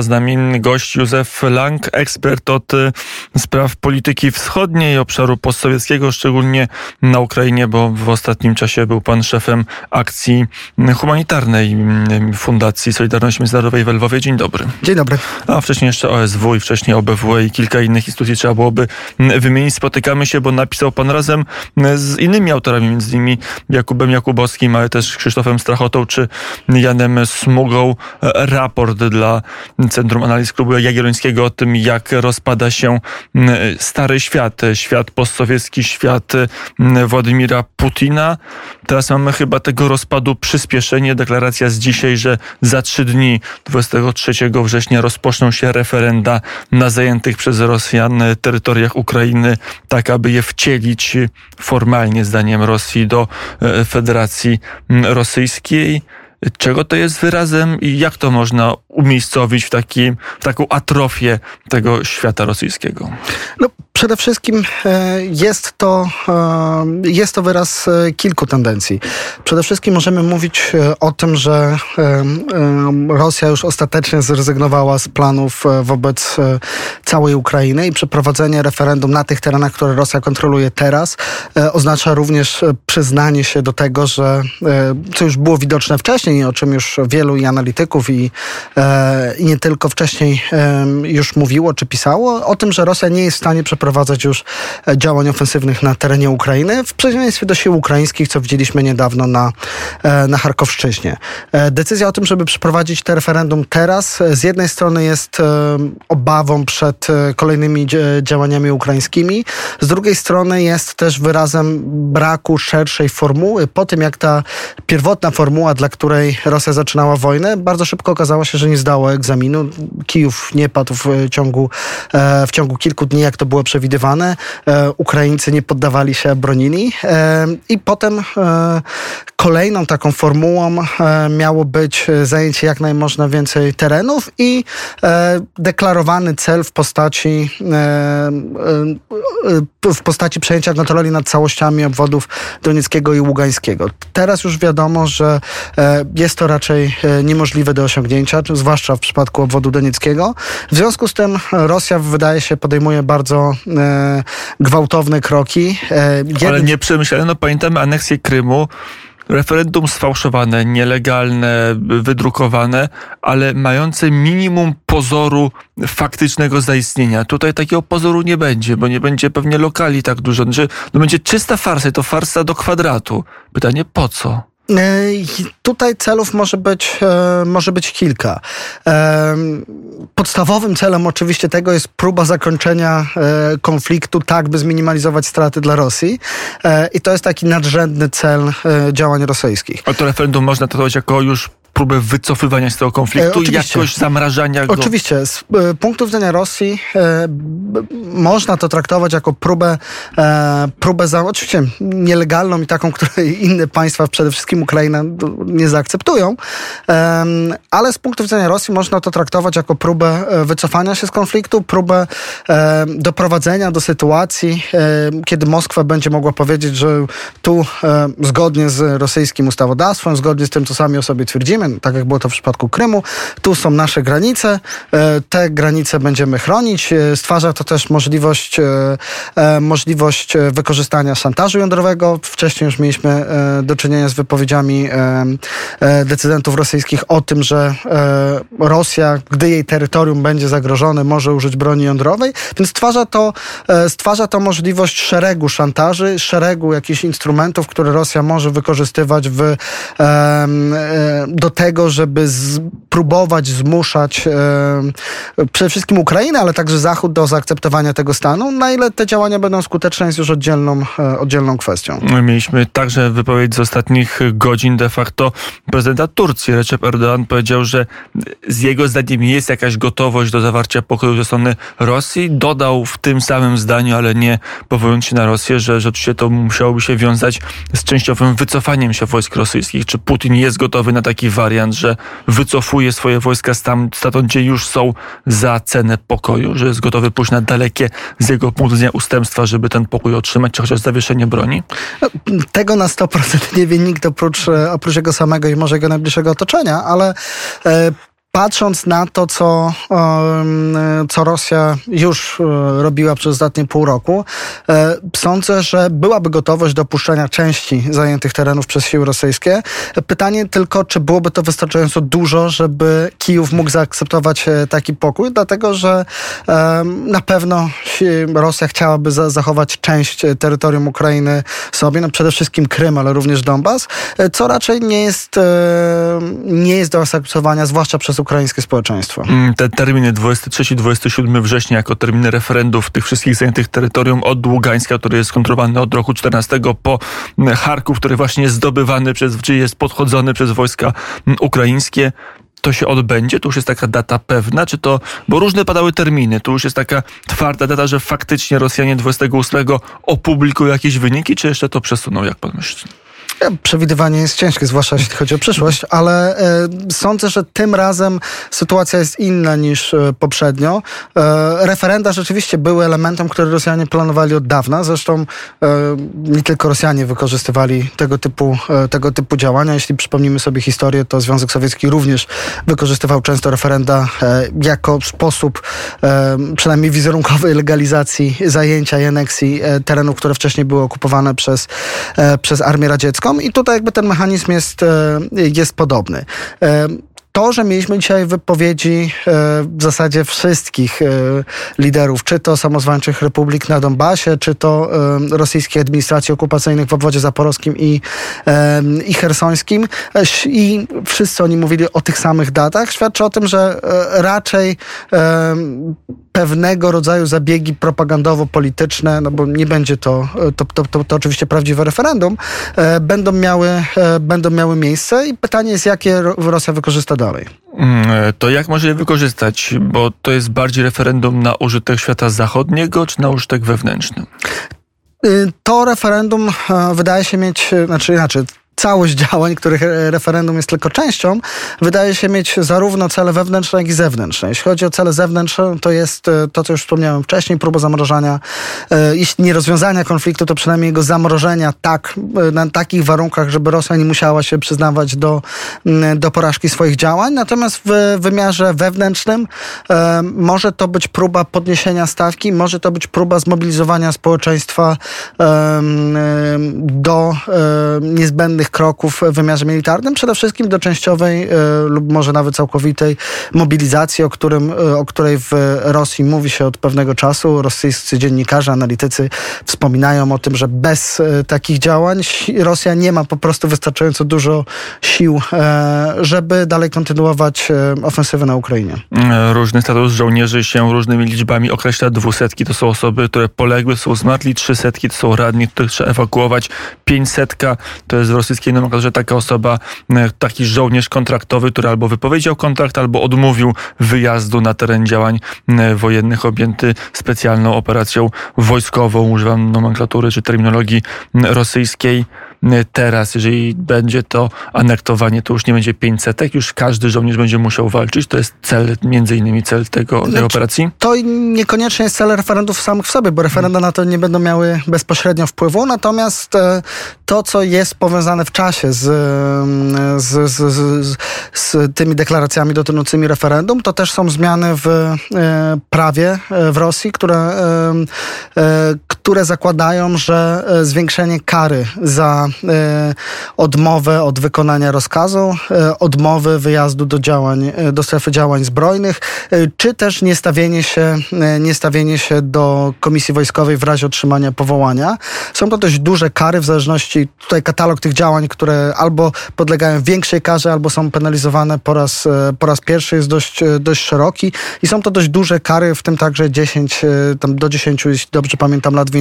Z nami gość Józef Lang, ekspert od y, spraw polityki wschodniej, obszaru postsowieckiego, szczególnie na Ukrainie, bo w ostatnim czasie był pan szefem akcji humanitarnej y, Fundacji Solidarności Międzynarodowej w Lwowie. Dzień dobry. Dzień dobry. A wcześniej jeszcze OSW i wcześniej OBWE i kilka innych instytucji trzeba byłoby y, wymienić. Spotykamy się, bo napisał pan razem z innymi autorami, między innymi Jakubem Jakubowskim, ale też Krzysztofem Strachotą czy Janem Smugą, raport dla Centrum Analiz Klubu Jagiellońskiego o tym, jak rozpada się stary świat, świat postsowiecki, świat Władimira Putina. Teraz mamy chyba tego rozpadu przyspieszenie. Deklaracja z dzisiaj, że za trzy dni, 23 września, rozpoczną się referenda na zajętych przez Rosjan terytoriach Ukrainy, tak aby je wcielić formalnie, zdaniem Rosji, do e, Federacji Rosyjskiej. Czego to jest wyrazem i jak to można umiejscowić w, taki, w taką atrofię tego świata rosyjskiego? No, Przede wszystkim e, jest to, e, jest to wyraz e, kilku tendencji. Przede wszystkim możemy mówić o tym, że Rosja już ostatecznie zrezygnowała z planów wobec całej Ukrainy i przeprowadzenie referendum na tych terenach, które Rosja kontroluje teraz, oznacza również przyznanie się do tego, że co już było widoczne wcześniej, o czym już wielu i analityków i, i nie tylko wcześniej już mówiło czy pisało, o tym, że Rosja nie jest w stanie przeprowadzić przeprowadzać już e, działań ofensywnych na terenie Ukrainy, w przeciwieństwie do sił ukraińskich, co widzieliśmy niedawno na, e, na Charkowszczyźnie. E, decyzja o tym, żeby przeprowadzić te referendum teraz, z jednej strony jest obawą przed kolejnymi działaniami ukraińskimi, z drugiej strony jest też wyrazem braku szerszej formuły. Po tym, jak ta pierwotna formuła, dla której Rosja zaczynała wojnę, bardzo szybko okazało się, że nie zdało egzaminu. Kijów nie padł w ciągu, w ciągu kilku dni, jak to było przewidziane przewidywane. E, Ukraińcy nie poddawali się, bronili. E, I potem e, kolejną taką formułą miało być zajęcie jak najmożna więcej terenów i deklarowany cel w postaci w postaci przejęcia kontroli nad całościami obwodów Donieckiego i Ługańskiego. Teraz już wiadomo, że jest to raczej niemożliwe do osiągnięcia, zwłaszcza w przypadku obwodu Donieckiego. W związku z tym Rosja wydaje się podejmuje bardzo gwałtowne kroki. E, jeden... Ale nie przemyślane. No pamiętamy aneksję Krymu referendum sfałszowane, nielegalne, wydrukowane, ale mające minimum pozoru faktycznego zaistnienia. Tutaj takiego pozoru nie będzie, bo nie będzie pewnie lokali tak dużo. Znaczy, no będzie czysta farsa, to farsa do kwadratu. Pytanie po co? E, tutaj celów może być, e, może być kilka. E, podstawowym celem oczywiście tego jest próba zakończenia konfliktu tak, by zminimalizować straty dla Rosji. I to jest taki nadrzędny cel działań rosyjskich. A to referendum można traktować jako już próbę wycofywania z tego konfliktu i jakoś zamrażania go? Oczywiście. Z e, punktu widzenia Rosji e, można to traktować jako próbę, e, próbę za, oczywiście nielegalną i taką, której inne państwa, przede wszystkim Ukraina, nie zaakceptują, e, ale z punktu widzenia Rosji można to traktować jako próbę e, wycofania się z konfliktu, próbę e, doprowadzenia do sytuacji, kiedy Moskwa będzie mogła powiedzieć, że tu zgodnie z rosyjskim ustawodawstwem, zgodnie z tym, co sami o sobie twierdzimy, tak jak było to w przypadku Krymu. Tu są nasze granice, e, te granice będziemy chronić. E, stwarza to też możliwość, e, możliwość wykorzystania szantażu jądrowego. Wcześniej już mieliśmy do czynienia z wypowiedziami decydentów rosyjskich o tym, że Rosja, gdy jej terytorium będzie zagrożone, może użyć broni jądrowej, więc stwarza to, stwarza to możliwość szeregu szantaży, szeregu jakichś instrumentów, które Rosja może wykorzystywać w, do tego, żeby próbować zmuszać e, przede wszystkim Ukrainę, ale także Zachód do zaakceptowania tego stanu. Na ile te działania będą skuteczne jest już oddzielną, e, oddzielną kwestią. Mieliśmy także wypowiedź z ostatnich godzin de facto prezydenta Turcji. Recep Erdogan powiedział, że z jego zdaniem jest jakaś gotowość do zawarcia pokoju ze strony Rosji. Dodał w tym samym zdaniu, ale nie powołując się na Rosję, że, oczywiście to musiałoby się wiązać z częściowym wycofaniem się wojsk rosyjskich. Czy Putin jest gotowy na taki wariant? Wariant, że wycofuje swoje wojska stamtąd, gdzie już są za cenę pokoju, że jest gotowy pójść na dalekie z jego punktu widzenia ustępstwa, żeby ten pokój otrzymać, czy chociaż zawieszenie broni? Tego na 100% nie wie nikt oprócz, oprócz jego samego i może jego najbliższego otoczenia, ale e, patrząc na to, co, co Rosja już robiła przez ostatnie pół roku, sądzę, że byłaby gotowość do opuszczenia części zajętych terenów przez siły rosyjskie. Pytanie tylko, czy byłoby to wystarczająco dużo, żeby Kijów mógł zaakceptować taki pokój, dlatego że na pewno Rosja chciałaby zachować część terytorium Ukrainy sobie, no przede wszystkim Krym, ale również Donbas, co raczej nie jest, nie jest do zaakceptowania, zwłaszcza przez ukraińskie społeczeństwo. Mm, te terminy 23-27 września jako terminy referendów tych wszystkich zajętych terytorium od Ługańska, który jest kontrolowany od roku 14 po Charków, który właśnie jest zdobywany przez, czy jest podchodzony przez wojska ukraińskie to się odbędzie? To już jest taka data pewna? Czy to, bo różne padały terminy, to już jest taka twarda data, że faktycznie Rosjanie 28 opublikują jakieś wyniki, czy jeszcze to przesuną, jak pan myśli? Przewidywanie jest ciężkie, zwłaszcza jeśli chodzi o przyszłość, ale e, sądzę, że tym razem sytuacja jest inna niż e, poprzednio. E, referenda rzeczywiście były elementem, który Rosjanie planowali od dawna. Zresztą nie tylko Rosjanie wykorzystywali tego typu, tego typu działania. Jeśli przypomnimy sobie historię, to Związek Sowiecki również wykorzystywał często referenda jako sposób przynajmniej wizerunkowej legalizacji zajęcia i aneksji terenów, które wcześniej były okupowane przez, przez Armię Radziecką i tutaj jakby ten mechanizm jest, e, jest podobny. E, to, że mieliśmy dzisiaj wypowiedzi e, w zasadzie wszystkich liderów, czy to samozwańczych republik na Donbasie, czy to rosyjskiej administracji okupacyjnych w obwodzie zaporowskim i, i hersońskim i wszyscy oni mówili o tych samych datach, świadczy o tym, że raczej pewnego rodzaju zabiegi propagandowo-polityczne, no bo nie będzie to, to, to, to, to oczywiście prawdziwe referendum, e, będą, miały, e, będą miały miejsce i pytanie jest, jakie Rosja wykorzysta dalej. Mm, e, to jak może je wykorzystać? Bo to jest bardziej referendum na użytek świata zachodniego, czy na użytek wewnętrzny? Y, to referendum wydaje się mieć, znaczy inaczej, całość działań, których referendum jest tylko częścią, wydaje się mieć zarówno cele wewnętrzne, jak i zewnętrzne. Jeśli chodzi o cele zewnętrzne, to jest e, to, co już wspomniałem wcześniej, próba zamrożenia, e, jeśli nie rozwiązania konfliktu, to przynajmniej jego zamrożenia tak, e, na takich warunkach, żeby Rosja nie musiała się przyznawać do, do porażki swoich działań. Natomiast w wymiarze wewnętrznym może to być próba podniesienia stawki, może to być próba zmobilizowania społeczeństwa do niezbędnych kroków w wymiarze militarnym, przede wszystkim do częściowej e, lub może nawet całkowitej mobilizacji, o, którym, e, o której w Rosji mówi się od pewnego czasu. Rosyjscy dziennikarze, analitycy wspominają o tym, że bez e, takich działań Rosja nie ma po prostu wystarczająco dużo sił, żeby dalej kontynuować ofensywę na Ukrainie. Różny status żołnierzy się różnymi liczbami określa. Dwusetki to są osoby, które poległy, są zmarli, trzysetki to są radni, których trzeba ewakuować, pięćsetka to jest w rosyjskiej nomenklaturze taka osoba, e, taki żołnierz kontraktowy, który albo wypowiedział kontrakt, albo odmówił wyjazdu na teren działań e, wojennych objęty specjalną operacją wojskową. Używam nomenklatury czy terminologii rosyjskiej. E, teraz, jeżeli będzie to anektowanie, to już nie będzie 500, już każdy żołnierz będzie musiał walczyć. To jest cel, między innymi cel tego, tej znaczy, operacji? To niekoniecznie jest cel referendów samych w sobie, bo referenda na to nie będą miały bezpośrednio wpływu, natomiast to, co jest powiązane w czasie z, z, z, z, z tymi deklaracjami dotyczącymi referendum, to też są zmiany w e, prawie e, w Rosji, które, e, które zakładają, że zwiększenie kary za odmowę od wykonania rozkazu, odmowy wyjazdu do działań, do strefy działań zbrojnych, czy też niestawienie się, niestawienie się do komisji wojskowej w razie otrzymania powołania. Są to dość duże kary w zależności, tutaj katalog tych działań które albo podlegają większej karze, albo są penalizowane po raz, e, po raz pierwszy, jest dość, e, dość szeroki i są to dość duże kary, w tym także 10, e, tam do 10, jeśli dobrze pamiętam, lat więzienia.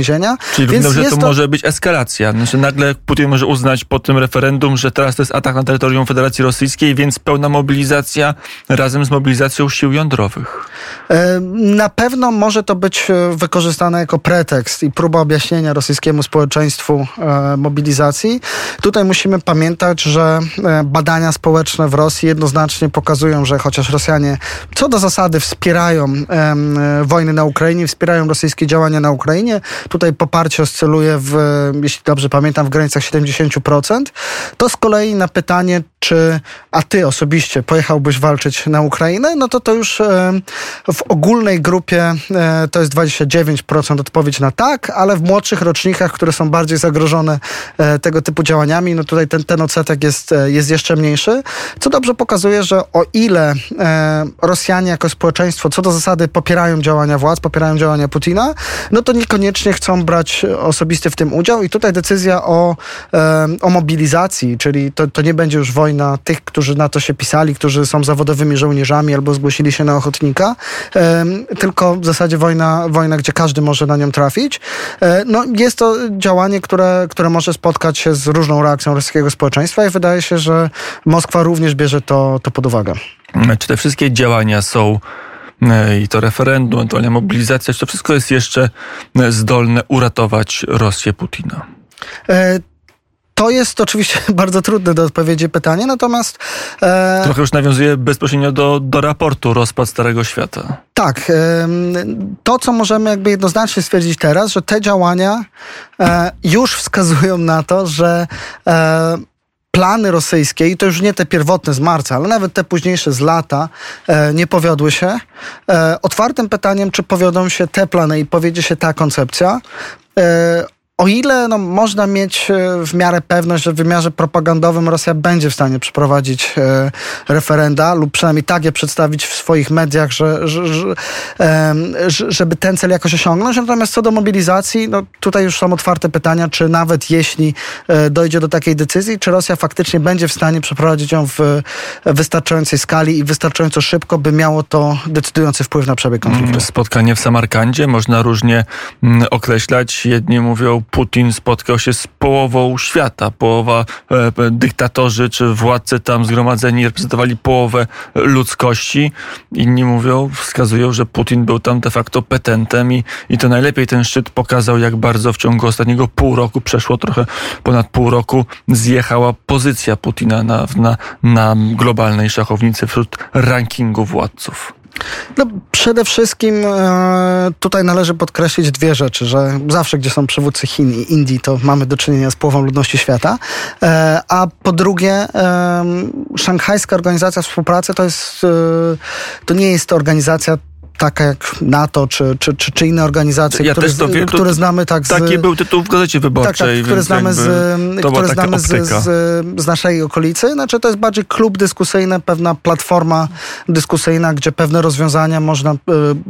Czyli Więc że to, to może być eskalacja. Znaczy nagle Putin może uznać po tym referendum, że teraz to jest atak na terytorium Federacji Rosyjskiej, więc pełna mobilizacja razem z mobilizacją sił jądrowych. Na pewno może to być wykorzystane jako pretekst i próba objaśnienia rosyjskiemu społeczeństwu mobilizacji. Tutaj musimy pamiętać, że badania społeczne w Rosji jednoznacznie pokazują, że chociaż Rosjanie co do zasady wspierają wojny na Ukrainie, wspierają rosyjskie działania na Ukrainie, tutaj poparcie oscyluje w, jeśli dobrze pamiętam, w granicach 70%, to z kolei na pytanie, czy a ty osobiście pojechałbyś walczyć na Ukrainę, no to to już w ogólnej grupie e, to jest 29% odpowiedź na tak, ale w młodszych rocznikach, które są bardziej zagrożone e, tego typu działaniami, no tutaj ten, ten odsetek jest, e, jest jeszcze mniejszy, co dobrze pokazuje, że o ile Rosjanie jako społeczeństwo co do zasady popierają działania władz, popierają działania Putina, no to niekoniecznie chcą brać osobisty w tym udział i tutaj decyzja o, o mobilizacji, czyli to, to nie będzie już wojna tych, którzy na to się pisali, którzy są zawodowymi żołnierzami albo zgłosili się na ochotnika, tylko w zasadzie wojna, wojna, gdzie każdy może na nią trafić. E, no, jest to działanie, które, które może spotkać się z różną reakcją rosyjskiego społeczeństwa i wydaje się, że Moskwa również bierze to, to pod uwagę. Czy te wszystkie działania są i to referendum, ewentualnie mobilizacja, czy to wszystko jest jeszcze e, zdolne uratować Rosję Putina? To jest oczywiście bardzo trudne do odpowiedzi pytanie, natomiast... E, Trochę już nawiązuje bezpośrednio do, do raportu Rozpad Starego Świata. Tak. E, to, co możemy jakby jednoznacznie stwierdzić teraz, że te działania e, już wskazują na to, że e, plany rosyjskie, i to już nie te pierwotne z marca, ale nawet te późniejsze z lata, e, nie powiodły się. E, otwartym pytaniem, czy powiodą się te plany i powiedzie się ta koncepcja, e, o ile no, można mieć e, w miarę pewność, że w wymiarze propagandowym Rosja będzie w stanie przeprowadzić e, referenda lub przynajmniej tak je przedstawić w swoich mediach, że, że, że e, żeby ten cel jakoś osiągnąć. Natomiast co do mobilizacji, no, tutaj już są otwarte pytania, czy nawet jeśli e, dojdzie do takiej decyzji, czy Rosja faktycznie będzie w stanie przeprowadzić ją w wystarczającej skali i wystarczająco szybko, by miało to decydujący wpływ na przebieg konfliktu. Mm, spotkanie w Samarkandzie można różnie mm, określać. Jedni mówią Putin spotkał się z połową świata. Połowa e, dyktatorzy czy władcy tam zgromadzeni reprezentowali połowę ludzkości. Inni mówią, wskazują, że Putin był tam de facto petentem i, i to najlepiej ten szczyt pokazał, jak bardzo w ciągu ostatniego pół roku, przeszło trochę ponad pół roku, zjechała pozycja Putina na, na, na globalnej szachownicy wśród rankingu władców. No, przede wszystkim e, tutaj należy podkreślić dwie rzeczy, że zawsze, gdzie są przywódcy Chin i Indii, to mamy do czynienia z połową ludności świata, e, a po drugie Szanghajska Organizacja Współpracy to jest, e, to nie jest organizacja taka jak NATO czy, czy, czy, czy inne organizacje, ja które, wiem, które znamy tak z... Taki był tytuł w Gazecie Wyborczej. Tak, tak które znamy, z, które znamy z, z, z, naszej okolicy. Znaczy to jest bardziej klub dyskusyjny, pewna platforma dyskusyjna, gdzie pewne rozwiązania można, y,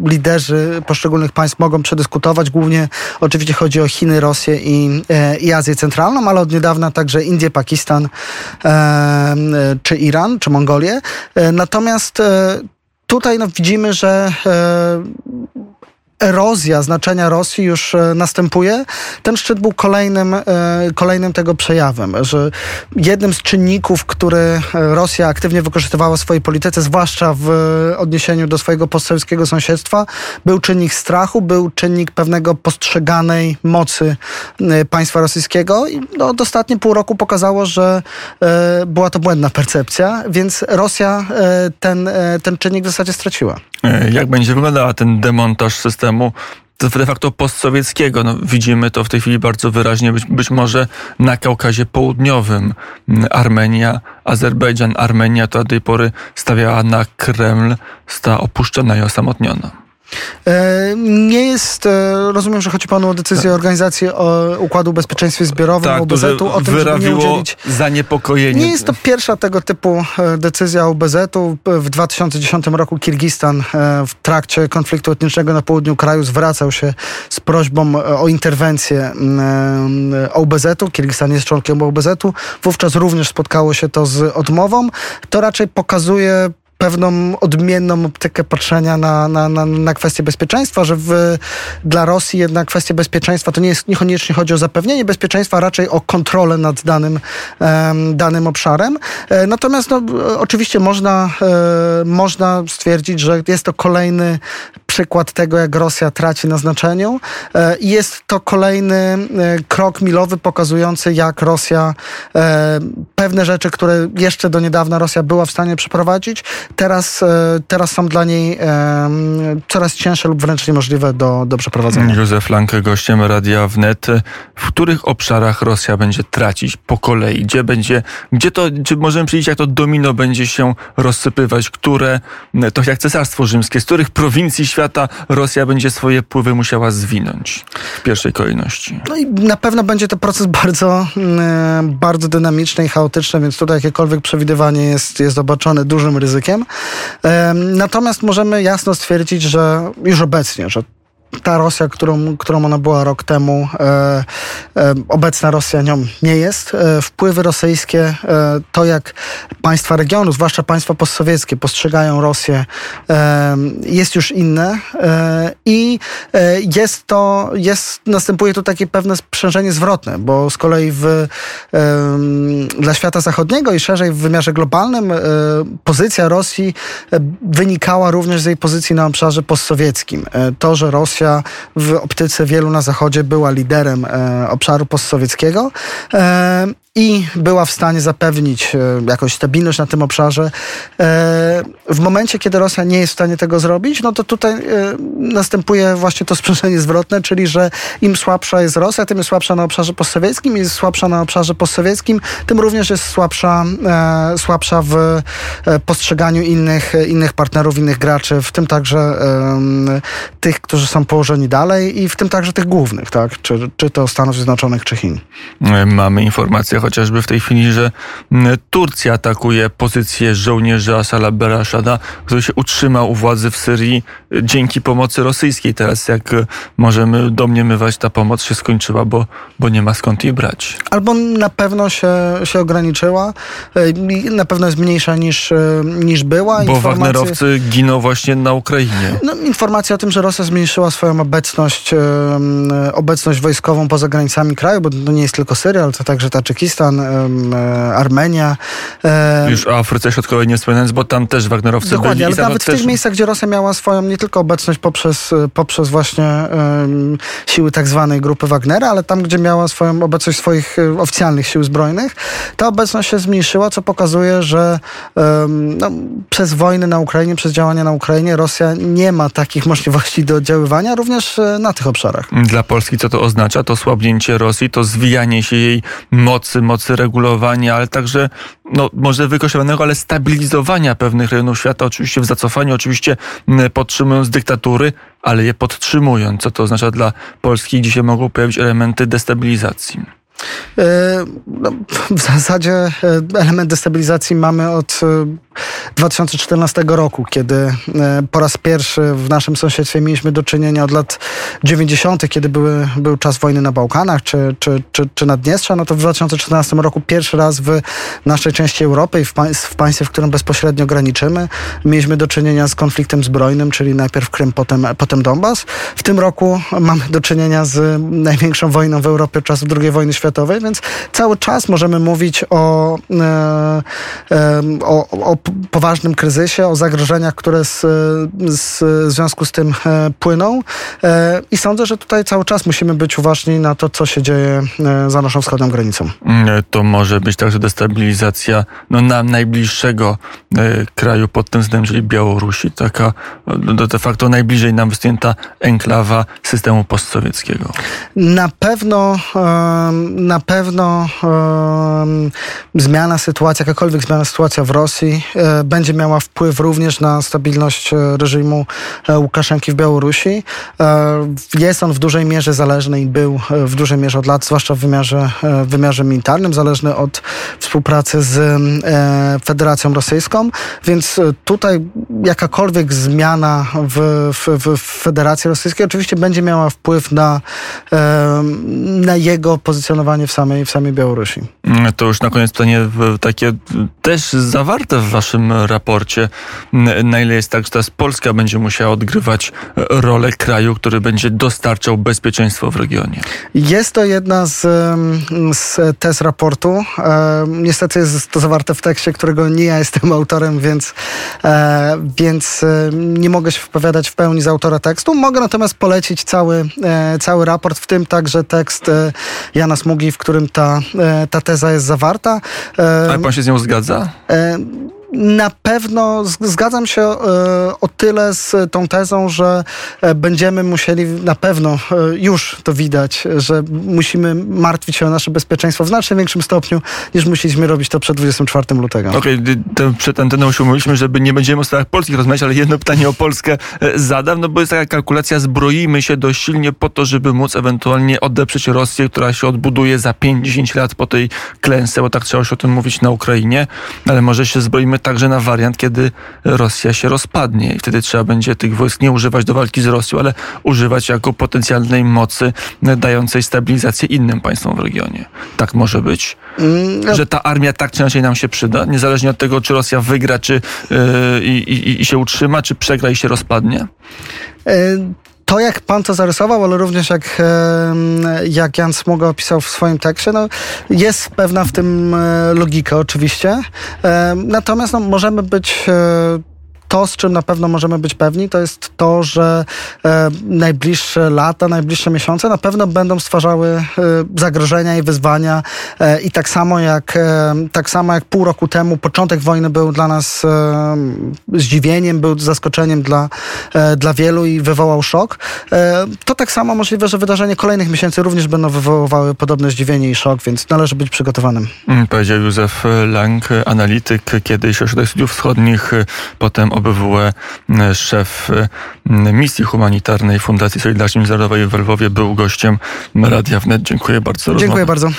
liderzy poszczególnych państw mogą przedyskutować. Głównie oczywiście chodzi o Chiny, Rosję i, y, i Azję Centralną, ale od niedawna także Indię, Pakistan y, czy Iran, czy Mongolię. Natomiast tutaj no, widzimy, że e, erozja znaczenia Rosji już e, następuje. Ten szczyt był kolejnym, e, kolejnym tego przejawem, że jednym z czynników, który Rosja aktywnie wykorzystywała w swojej polityce, zwłaszcza w odniesieniu do swojego postsowieckiego sąsiedztwa, był czynnik strachu, był czynnik pewnego postrzeganej mocy e, państwa rosyjskiego i no, ostatnie pół roku pokazało, że była to błędna percepcja, więc Rosja ten, ten czynnik w zasadzie straciła. Jak będzie wyglądała ten demontaż systemu systemu de facto postsowieckiego. No, widzimy to w tej chwili bardzo wyraźnie, być, być może na Kaukazie Południowym. Armenia, Azerbejdżan, Armenia to do tej pory stawiała na Kreml, została opuszczona i osamotniona. E, nie jest, e, rozumiem, że chodzi panu o decyzję tak. Organizacji o Układu Bezpieczeństwie Zbiorowym, tak, OBZ-u, o tym, żeby nie udzielić... zaniepokojenie. Nie jest to pierwsza tego typu e, decyzja OBZ-u. W 2010 roku Kirgistan w trakcie konfliktu etnicznego na południu kraju zwracał się z prośbą o interwencję OBZ-u. Kirgistan jest członkiem OBZ-u. Wówczas również spotkało się to z odmową. To raczej pokazuje pewną odmienną optykę patrzenia na, na, na, na kwestię bezpieczeństwa, że w, dla Rosji jednak kwestia bezpieczeństwa to nie jest niekoniecznie chodzi o zapewnienie bezpieczeństwa, a raczej o kontrolę nad danym, um, danym obszarem. E, natomiast no, oczywiście można, e, można stwierdzić, że jest to kolejny przykład tego, jak Rosja traci na znaczeniu. E, jest to kolejny e, krok milowy pokazujący, jak Rosja e, pewne rzeczy, które jeszcze do niedawna Rosja była w stanie przeprowadzić, teraz, teraz są dla niej coraz cięższe lub wręcz niemożliwe do, do przeprowadzenia. Józef Lanke, gościem Radia Wnet. W których obszarach Rosja będzie tracić po kolei? Gdzie będzie, gdzie to, czy możemy przyjść, jak to domino będzie się rozsypywać? Które, to jak Cesarstwo Rzymskie, z których prowincji świata Rosja będzie swoje pływy musiała zwinąć w pierwszej kolejności? No i na pewno będzie to proces bardzo, bardzo dynamiczny i chaotyczny, więc tutaj jakiekolwiek przewidywanie jest, jest obarczone dużym ryzykiem. Natomiast możemy jasno stwierdzić, że już obecnie, że ta Rosja, którą, którą ona była rok temu, e, e, obecna Rosja nią nie jest. E, wpływy rosyjskie, e, to jak państwa regionu, zwłaszcza państwa postsowieckie, postrzegają Rosję, e, jest już inne e, i jest to, jest, następuje tu takie pewne sprzężenie zwrotne, bo z kolei w, dla świata zachodniego i szerzej w wymiarze globalnym pozycja Rosji wynikała również z jej pozycji na obszarze postsowieckim. To, że Rosja Rosja w optyce wielu na Zachodzie była liderem e, obszaru postsowieckiego. I była w stanie zapewnić e, jakąś stabilność na tym obszarze. E, w momencie, kiedy Rosja nie jest w stanie tego zrobić, no to tutaj e, następuje właśnie to sprzężenie zwrotne, czyli że im słabsza jest Rosja, tym jest słabsza na obszarze postsowieckim, jest słabsza na obszarze postsowieckim, tym również jest słabsza, słabsza w postrzeganiu innych, innych partnerów, innych graczy, w tym także tych, którzy są położeni dalej i w tym także tych głównych, tak? Czy, czy to Stanów Zjednoczonych, czy Chin. Mamy informację chociażby w tej chwili, że Turcja atakuje pozycję żołnierzy Asala Berashada, który się utrzymał u władzy w Syrii e, dzięki pomocy rosyjskiej. Teraz jak e, możemy domniemywać, ta pomoc się skończyła, bo, bo nie ma skąd jej brać. Albo na pewno się, się ograniczyła, e, na pewno jest mniejsza niż, niż była. Bo Informacje... Wagnerowcy giną właśnie na Ukrainie. No, informacja o tym, że Rosja zmniejszyła swoją obecność, obecność wojskową poza granicami kraju, bo to nie jest tylko Syria, ale to także Tadżykistan, Kazachstan, e, Armenia. E, Już o Afryce Środkowej nie wspominając, bo tam też Wagnerowcy Dokładnie, byli. ale nawet też... w tych miejscach, gdzie Rosja miała swoją nie tylko obecność poprzez, poprzez właśnie siły tak zwanej grupy Wagnera, ale tam, gdzie miała swoją obecność swoich e, oficjalnych sił zbrojnych, ta obecność się zmniejszyła, co pokazuje, że no, przez wojnę na Ukrainie, przez działania na Ukrainie Rosja nie ma takich możliwości do oddziaływania również na tych obszarach. Dla Polski co to oznacza? To słabnięcie Rosji, to zwijanie się jej mocy mocy regulowania, ale także, no może wykościowanego, ale stabilizowania pewnych rejonów świata, oczywiście w zacofaniu, oczywiście podtrzymując dyktatury, ale je podtrzymując. Co to oznacza dla Polski, gdzie się mogą pojawić elementy destabilizacji? E, no, w zasadzie e, element destabilizacji mamy od 2014 e, roku, kiedy po raz pierwszy w naszym sąsiedztwie mieliśmy do czynienia od lat 90., kiedy były, był czas wojny na Bałkanach czy, czy, czy, czy Naddniestrza, no to w 2014 roku pierwszy raz w naszej części Europy i w, w państwie, w którym bezpośrednio graniczymy, mieliśmy do czynienia z konfliktem zbrojnym, czyli najpierw Krym, potem, potem Donbas. W tym roku mamy do czynienia z największą wojną w Europie od czasów II wojny światowej światowej, więc cały czas możemy mówić o, e, e, o, o poważnym kryzysie, o zagrożeniach, które z, z, w związku z tym e, płyną. I sądzę, że tutaj cały czas musimy być uważni na to, co się dzieje za naszą wschodnią granicą. Mm, to może być także destabilizacja no, na najbliższego kraju pod tym względem, czyli Białorusi, taka no, de facto najbliżej nam występna enklawa systemu postsowieckiego. Na pewno na pewno zmiana sytuacji, jakakolwiek zmiana sytuacja w Rosji e, będzie miała wpływ również na stabilność e, reżimu e, Łukaszenki w Białorusi. Jest on w dużej mierze zależny i był w dużej mierze od lat, zwłaszcza w wymiarze, w wymiarze militarnym, zależny od współpracy z Federacją Rosyjską, więc tutaj jakakolwiek zmiana w, w, w Federacji Rosyjskiej oczywiście będzie miała wpływ na, na jego pozycjonowanie funkcjonowanie w samej, w samej Białorusi. Mm, To już na koniec pytanie takie też zawarte w waszym raporcie. N- Na ile jest tak, że teraz Polska będzie musiała odgrywać rolę kraju, który będzie dostarczał bezpieczeństwo w regionie? Jest to jedna z, z tez raportu. Niestety jest to zawarte w tekście, którego nie ja jestem autorem, więc, e, więc e, nie mogę się wypowiadać w pełni z autora tekstu. Mogę natomiast polecić cały, e, cały raport, w tym także tekst Jana W którym ta, e, ta teza jest zawarta. E, Ale pan się z nią zgadza? Na pewno zgadzam się e, o tyle z tą tezą, że e, będziemy musieli, na pewno e, już to widać, że musimy martwić się o nasze bezpieczeństwo w znacznie większym stopniu, niż musieliśmy robić to przed 24 lutego. Okej, y, to przed anteną się umówiliśmy, żeby nie będziemy o sprawach polskich rozmawiać, ale jedno pytanie o Polskę zadam, no bo jest taka kalkulacja, zbroimy się dość silnie po to, żeby móc ewentualnie odeprzeć Rosję, która się odbuduje za 5-10 lat po tej klęsce, bo tak trzeba się o tym mówić na Ukrainie, ale może się zbroimy także na wariant, kiedy Rosja się rozpadnie i wtedy trzeba będzie tych wojsk nie używać do walki z Rosją, ale używać jako potencjalnej mocy e, dającej stabilizację innym państwom w regionie. Tak może być? Mm, że ta armia tak czy inaczej nam się przyda, niezależnie od tego, czy Rosja wygra, czy yy, i, i, i się utrzyma, czy przegra i się rozpadnie? To, jak pan to zarysował, ale również jak, jak Jan Smuga opisał w swoim tekście, no, jest pewna w tym e, logika oczywiście. Natomiast no, możemy być e, to, z czym na pewno możemy być pewni, to jest to, że e, najbliższe lata, najbliższe miesiące na pewno będą stwarzały e, zagrożenia i wyzwania e, i tak samo jak e, tak samo jak pół roku temu początek wojny był dla nas e, zdziwieniem, był zaskoczeniem dla, e, dla wielu i wywołał szok, to tak samo możliwe, że wydarzenia kolejnych miesięcy również będą wywoływały podobne zdziwienie i szok, więc należy być przygotowanym. Mm, Powiedział Józef Lang, analityk, kiedyś Ośrodek Studiów Wschodnich, potem OBWE, mm, szef mm, misji humanitarnej Fundacji Solidarności Międzynarodowej w Lwowie, był gościem Radia Wnet. Dziękuję bardzo. Dziękuję bardzo.